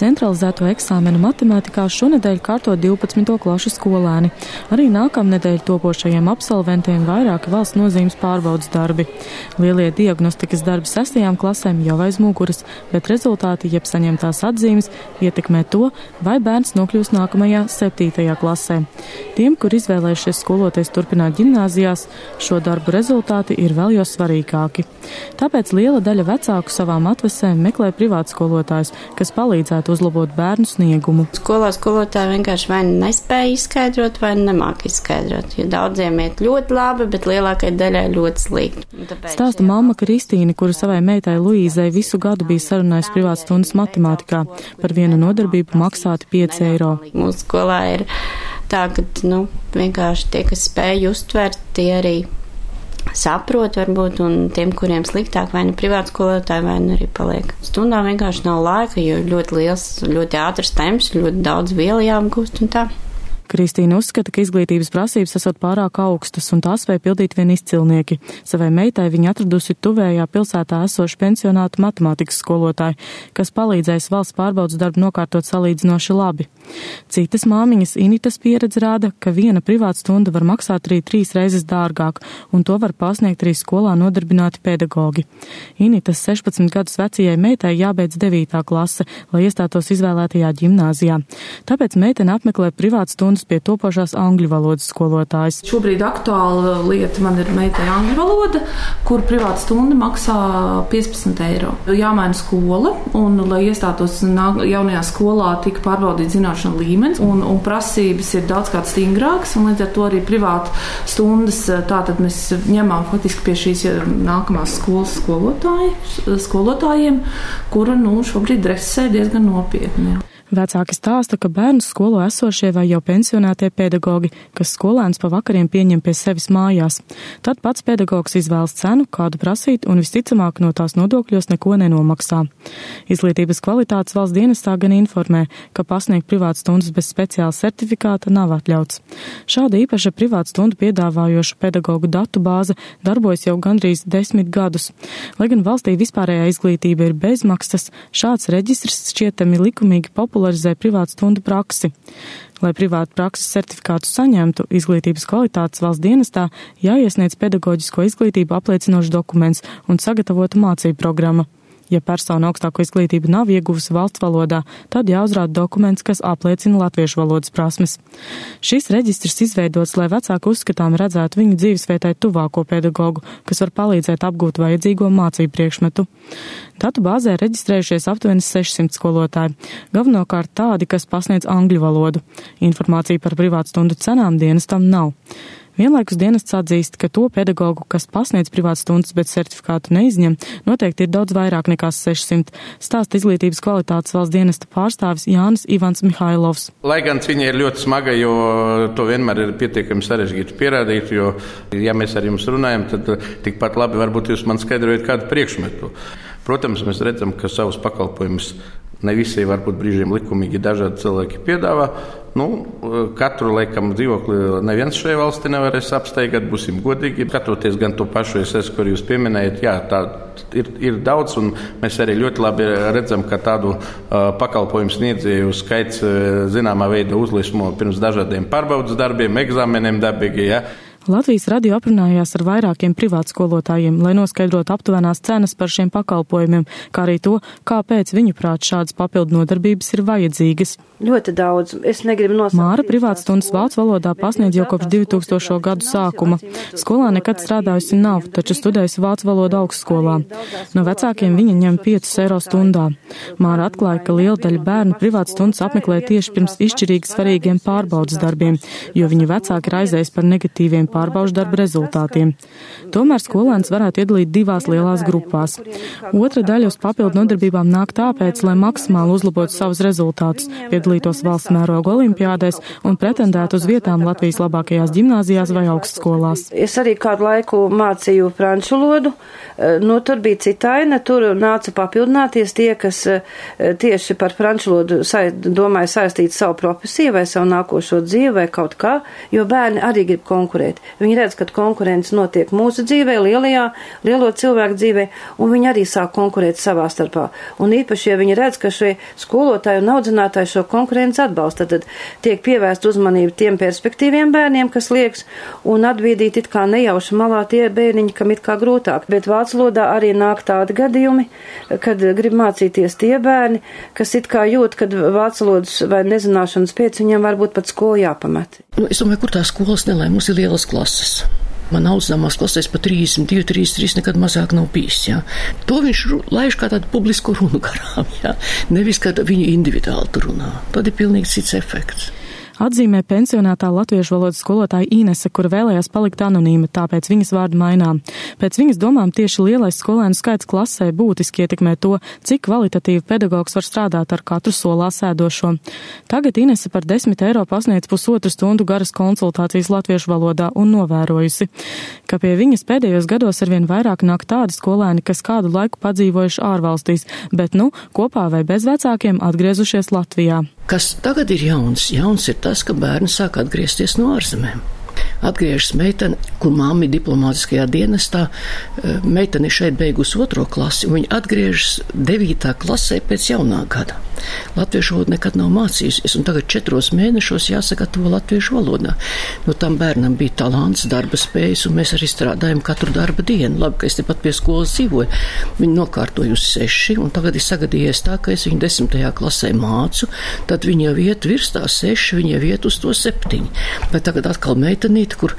Centralizēto eksāmenu matemātikā šonedēļ kārto 12. klašu skolēni. Arī nākamnedēļ topošajiem absolventiem vairāki valsts nozīmes pārbaudas darbi. Lielie diagnostikas darbi sestajām klasēm jau aiz muguras, bet rezultāti, jeb saņemtās atzīmes, ietekmē to, vai bērns nokļūs nākamajā septītajā klasē. Tiem, kur izvēlējušies skoloties turpināt ģimnāzijās, šo darbu rezultāti ir vēl jo svarīgāki. Tāpēc liela daļa vecāku savām atvesēm meklē privātskolotājus, kas palīdzētu varētu uzlabot bērnu sniegumu. Skolā skolotāji vienkārši vai nu nespēja izskaidrot, vai nu nemāk izskaidrot. Jo daudziem iet ļoti labi, bet lielākajai daļai ļoti slikti. Stāsta mamma Kristīna, kura savai meitai Luīzai visu gadu bija sarunājusi privātas stundas matemātikā. Par vienu nodarbību maksāti 5 eiro. Mūsu skolā ir tā, ka nu, vienkārši tie, kas spēj uztvert, tie arī saprot, varbūt, un tiem, kuriem sliktāk, vai nu privāti skolotāji, vai nu arī paliek. Stundām vienkārši nav laika, jo ļoti liels, ļoti ātrs temps, ļoti daudz vielu jāapgūst un tā. Kristīna uzskata, ka izglītības prasības esot pārāk augstas un tās spēja pildīt vien izcilnieki. Savai meitai viņa atradusi tuvējā pilsētā esošu pensionātu matemātikas skolotāju, kas palīdzēs valsts pārbaudas darbu nokārtot salīdzinoši labi. Citas māmiņas Initas pieredze rāda, ka viena privāta stunda var maksāt arī trīs reizes dārgāk, un to var pasniegt arī skolā nodarbināti pedagogi. Initas 16 gadus vecajai meitai jābeidz 9. klase, lai iestātos izvēlētajā ģimnāzijā. Tāpēc meitene apmeklē privātu stundas stundas pie topošās angļu valodas skolotājas. Šobrīd aktuāla lieta man ir meitai angļu valoda, kur privāta stunda maksā 15 eiro. Jāmaina skola, un, lai iestātos jaunajā skolā, tika pārbaudīts zināšanu līmenis, un, un prasības ir daudzkārt stingrākas, un līdz ar to arī privāta stundas tātad mēs ņemam faktiski pie šīs nākamās skolas skolotāji, skolotājiem, kura nu, šobrīd dresē diezgan nopietni. Vecāki stāsta, ka bērnu skolo esošie vai jau pensionētie pedagogi, kas skolēns pa vakariem pieņem pie sevis mājās. Tad pats pedagogs izvēlas cenu, kādu prasīt, un visticamāk no tās nodokļos neko nenomaksā. Izglītības kvalitātes valsts dienestā gan informē, ka pasniegt privātu stundas bez speciāla certifikāta nav atļauts. Šāda īpaša privātu stundu piedāvājoša pedagoģu datu bāze darbojas jau gandrīz desmit gadus. Lai gan valstī vispārējā izglītība ir bezmaksas, šāds reģistrs šķietami likumīgi populārs popularizē privātu stundu praksi. Lai privātu prakses certifikātu saņemtu, izglītības kvalitātes valsts dienestā jāiesniedz pedagoģisko izglītību apliecinošs dokuments un sagatavota mācību programma. Ja persona augstāko izglītību nav ieguvusi valsts valodā, tad jāuzrāda dokuments, kas apliecina latviešu valodas prasmes. Šis reģistrs izveidots, lai vecāki uzskatām redzētu viņu dzīvesvietai tuvāko pedagogu, kas var palīdzēt apgūt vajadzīgo mācību priekšmetu. Datu bāzē reģistrējušies aptuveni 600 skolotāji, galvenokārt tādi, kas pasniedz angļu valodu. Informācija par privātu stundu cenām dienestam nav. Vienlaikus dienests atzīst, ka to pedagoģu, kas pasniedz privātas stundas, bet certifikātu neizņem, noteikti ir daudz vairāk nekā 600, stāsta izglītības kvalitātes valsts dienesta pārstāvis Jānis Ivans Mihailovs. Lai gan cīņa ir ļoti smaga, jo to vienmēr ir pietiekami sarežģīti pierādīt, jo, ja mēs ar jums runājam, tad tikpat labi varbūt jūs man skaidrojat kādu priekšmetu. Protams, mēs redzam, ka savus pakalpojumus ne visi varbūt brīžiem likumīgi dažādi cilvēki piedāvā. Nu, katru laikam dzīvokli neviens šajā valstī nevarēs apsteigāt, būsim godīgi. Skatoties gan to pašu SS, kur jūs pieminējat, jā, tā ir, ir daudz, un mēs arī ļoti labi redzam, ka tādu uh, pakalpojumu sniedzēju skaits uh, zināmā veidā uzlismo pirms dažādiem pārbaudas darbiem, eksāmeniem dabīgi. Ja. Latvijas radio aprunājās ar vairākiem privātskolotājiem, lai noskaidrotu aptuvenās cenas par šiem pakalpojumiem, kā arī to, kāpēc viņuprāt šādas papildu nodarbības ir vajadzīgas. Ļoti daudz. Es negribu nosaukt. Māra privātstundas vācu valodā pasniedz jau kopš 2000. gadu sākuma. Skolā nekad strādājusi nav, taču studējusi vācu valodu augstskolā. No vecākiem viņa ņem 5 eiro stundā. Māra atklāja, ka liela daļa bērnu privātstundas apmeklē tieši pirms izšķirīgi svarīgiem pārbaudas darbiem, jo viņu vecāki raizējas par negatīviem pārbaužu darba rezultātiem. Tomēr skolēns varētu iedalīt divās lielās grupās. Otra daļa uz papildu nodarbībām nāk tāpēc, lai maksimāli uzlabotu savus rezultātus, piedalītos valsts mēroga olimpiādēs un pretendētu uz vietām Latvijas labākajās gimnāzijās vai augstskolās. Es arī kādu laiku mācīju franču valodu, nu, tur bija citaina, tur nāca papildināties tie, kas tieši par franču valodu domāja saistīt savu profesiju vai savu nākošo dzīvi vai kaut kā, jo bērni arī grib konkurēt. Viņi redz, ka konkurence notiek mūsu dzīvē, lielajā, lielo cilvēku dzīvē, un viņi arī sāk konkurēt savā starpā. Un īpaši, ja viņi redz, ka šie skolotāji un audzinātāji šo konkurenci atbalsta, tad tiek pievērst uzmanību tiem perspektīviem bērniem, kas liekas, un atbīdīt it kā nejauši malā tie bērniņi, kam it kā grūtāk. Bet vācu valodā arī nāk tādi gadījumi, kad grib mācīties tie bērni, kas it kā jūt, kad vācu valodas vai nezināšanas pēc viņiem varbūt pat skolu jāpamet. Nu, es domāju, kur tās skolas nelēma, mums ir lielas klases. Man audzināmās klasēs pat 32, 33 nekad mazāk nav bijis. Jā. To viņš laiž kā tādu publisku runu garām, jā. nevis kā viņu individuāli runā. Tad ir pilnīgi cits efekts atzīmē pensionētā latviešu valodas skolotāja Inese, kura vēlējās palikt anonīma, tāpēc viņas vārdu mainām. Pēc viņas domām tieši lielais skolēnu skaits klasē būtiski ietekmē to, cik kvalitatīvi pedagogs var strādāt ar katru solā sēdošo. Tagad Inese par 10 eiro pasniedz pusotru stundu garas konsultācijas latviešu valodā un novērojusi, ka pie viņas pēdējos gados arvien vairāk nāk tādi skolēni, kas kādu laiku padzīvojuši ārvalstīs, bet nu kopā vai bez vecākiem atgriezušies Latvijā. Kas tagad ir jauns? Jauns ir tas, ka bērni sāk atgriezties no ārzemēm atgriežas meitene, kur mamma ir diplomātiskajā dienestā. Eh, meitene šeit beigusi otro klasi, un viņa atgriežas devītā klasē pēc jaunā gada. Latviešu valodu nekad nav mācījusies, un tagad četros mēnešos jāsagatavo latviešu valodā. Nu, tam bērnam bija talants, darba spējas, un mēs arī strādājam katru darba dienu. Labi, ka es tepat pie skolas dzīvoju. Viņi nokārtoja uz seši, un tagad ir sagadījies tā, ka es viņu desmitajā klasē mācu, tad viņi jau iet virs tā seši, viņi jau iet uz to septiņi. Bet tagad atkal meitenīt meita, kur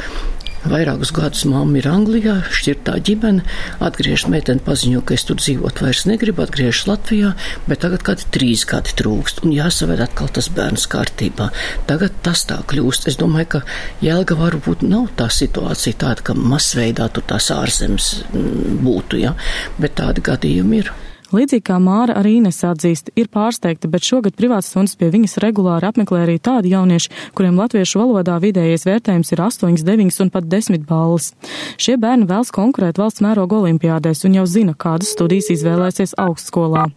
Vairākus gadus mamma ir Anglijā, šķirtā ģimene, atgriežas meitene paziņo, ka es tur dzīvot vairs negribu, atgriežas Latvijā, bet tagad kādi trīs gadi trūkst un jāsaved atkal tas bērns kārtībā. Tagad tas tā kļūst. Es domāju, ka Jēlga varbūt nav tā situācija tāda, ka masveidā tur tās ārzemes mm, būtu, ja, bet tādi gadījumi ir. Līdzīgi kā Māra arī Ines atzīst, ir pārsteigta, bet šogad privātas stundas pie viņas regulāri apmeklē arī tādi jaunieši, kuriem latviešu valodā vidējais vērtējums ir 8, 9 un pat 10 balvas. Šie bērni vēlas konkurēt valsts mēroga olimpiādēs un jau zina, kādas studijas izvēlēsies augstskolā.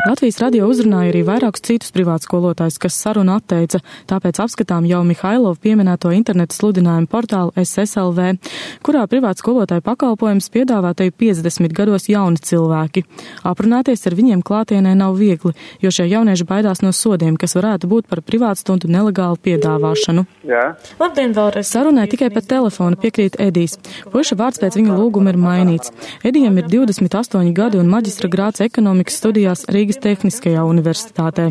Latvijas radio uzrunāja arī vairākus citus privātskolotājus, kas sarunu atteica, tāpēc apskatām jau Mihailovu pieminēto interneta sludinājumu portālu SSLV, kurā privātskolotāju pakalpojums piedāvātai 50 gados jauni cilvēki. Aprunāties ar viņiem klātienē nav viegli, jo šie jaunieši baidās no sodiem, kas varētu būt par privātstundu nelegālu piedāvāšanu. Jā. Labdien, vēlreiz. Sarunē tikai pa telefonu piekrīt Edijs. Puša vārds pēc viņa lūguma ir mainīts. Edijam ir 28 gadi un maģistra grāts ekonomikas studijās Rīgas Tehniskajā universitātē.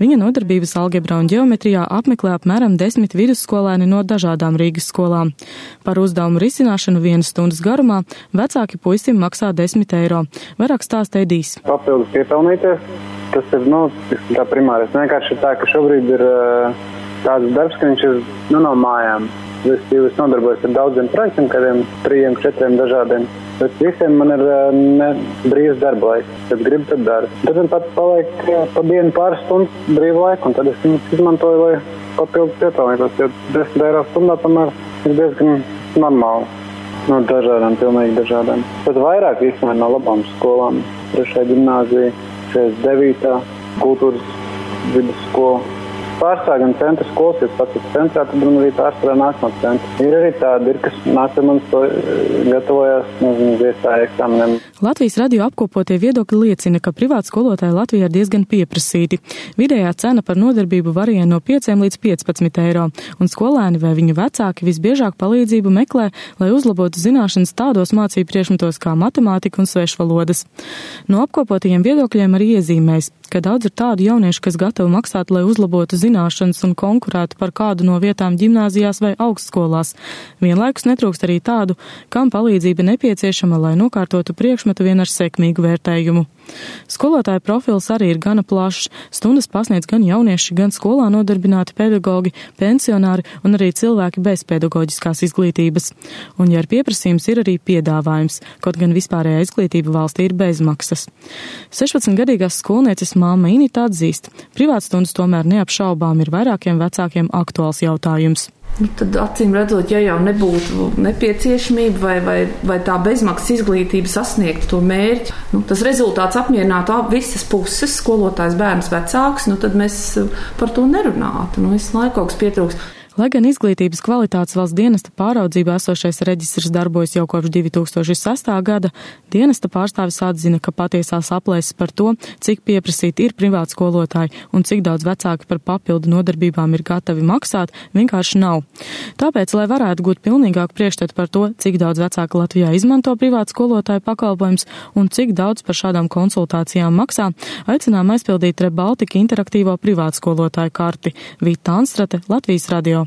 Viņa nodarbības algebrā un ģeometrijā apmeklē apmēram desmit vidusskolēni no dažādām Rīgas skolām. Par uzdevumu risināšanu vienas stundas garumā vecāki puisim maksā 10 eiro. Vairāk stāsta Edīs. Papildus piepelnīties, tas ir, nu, tā primārais. Vienkārši tā, ka šobrīd ir tāds darbs, ka viņš ir, nu, no mājām. Es nodarbojos ar daudziem projektiem, kādiem trījiem, četriem dažādiem. Bet visiem man ir ne, brīvs darba laiks. Kad gribu, tad daru. Tad man pat paliek pa dienu pāris stundas brīva laika, un tad es viņus izmantoju, lai papildus piepelnītos. Jo 10 eiro stundā tomēr ir diezgan normāli. No dažādām, pilnīgi dažādām. Bet vairāk vismaz no labām skolām. Trešā gimnāzija, 69. kultūras vidusskola pārstāv gan centra skolas, ja pats ir centrā, tad man arī pārstāv nāk no centra. Ir arī tādi, ir, kas nāk pie manis to gatavojās, nezinu, iestāja eksāmeniem. Latvijas radio apkopotie viedokļi liecina, ka privāti skolotāji Latvijā ir diezgan pieprasīti. Vidējā cena par nodarbību varīja no 5 līdz 15 eiro, un skolēni vai viņu vecāki visbiežāk palīdzību meklē, lai uzlabotu zināšanas tādos mācību priekšmetos kā matemātika un svešvalodas. No apkopotajiem viedokļiem arī iezīmēs, ka daudz ir tādu jauniešu, kas gatavi maksāt, lai uzlabotu zināšanas un konkurētu par kādu no vietām ģimnāzijās vai augstskolās. Vienlaikus netrūkst arī tādu, kam palīdzība nepieciešama, lai nokārtotu priekšmetu vien ar sekmīgu vērtējumu. Skolotāja profils arī ir gana plašs. Stundas pasniedz gan jaunieši, gan skolā nodarbināti pedagogi, pensionāri un arī cilvēki bez pedagoģiskās izglītības. Un, ja ir pieprasījums, ir arī piedāvājums, kaut gan vispārējā izglītība valstī ir bezmaksas. 16-gadīgās skolnieces māma Inita atzīst, privātstundas tomēr neapšaubām ir vairākiem vecākiem aktuāls jautājums. Nu, tad, acīm redzot, ja jau nebūtu nepieciešamība vai, vai, vai tā bezmaksas izglītība sasniegtu to mērķi, nu, tas rezultāts apmierinātu visas puses, skolotājs, bērns, vecāks, nu, tad mēs par to nerunātu. Nu, visu laiku kaut kas pietrūkst. Lai gan izglītības kvalitātes valsts dienesta pāraudzībā esošais reģistrs darbojas jau kopš 2006. gada, dienesta pārstāvis atzina, ka patiesās aplēses par to, cik pieprasīti ir privāti skolotāji un cik daudz vecāki par papildu nodarbībām ir gatavi maksāt, vienkārši nav. Tāpēc, lai varētu gūt pilnīgāku priekšstatu par to, cik daudz vecāki Latvijā izmanto privātu skolotāju pakalpojumus un cik daudz par šādām konsultācijām maksā, aicinām aizpildīt Rebaltika interaktīvo privātu skolotāju karti. Vita Anstrate, Latvijas radio.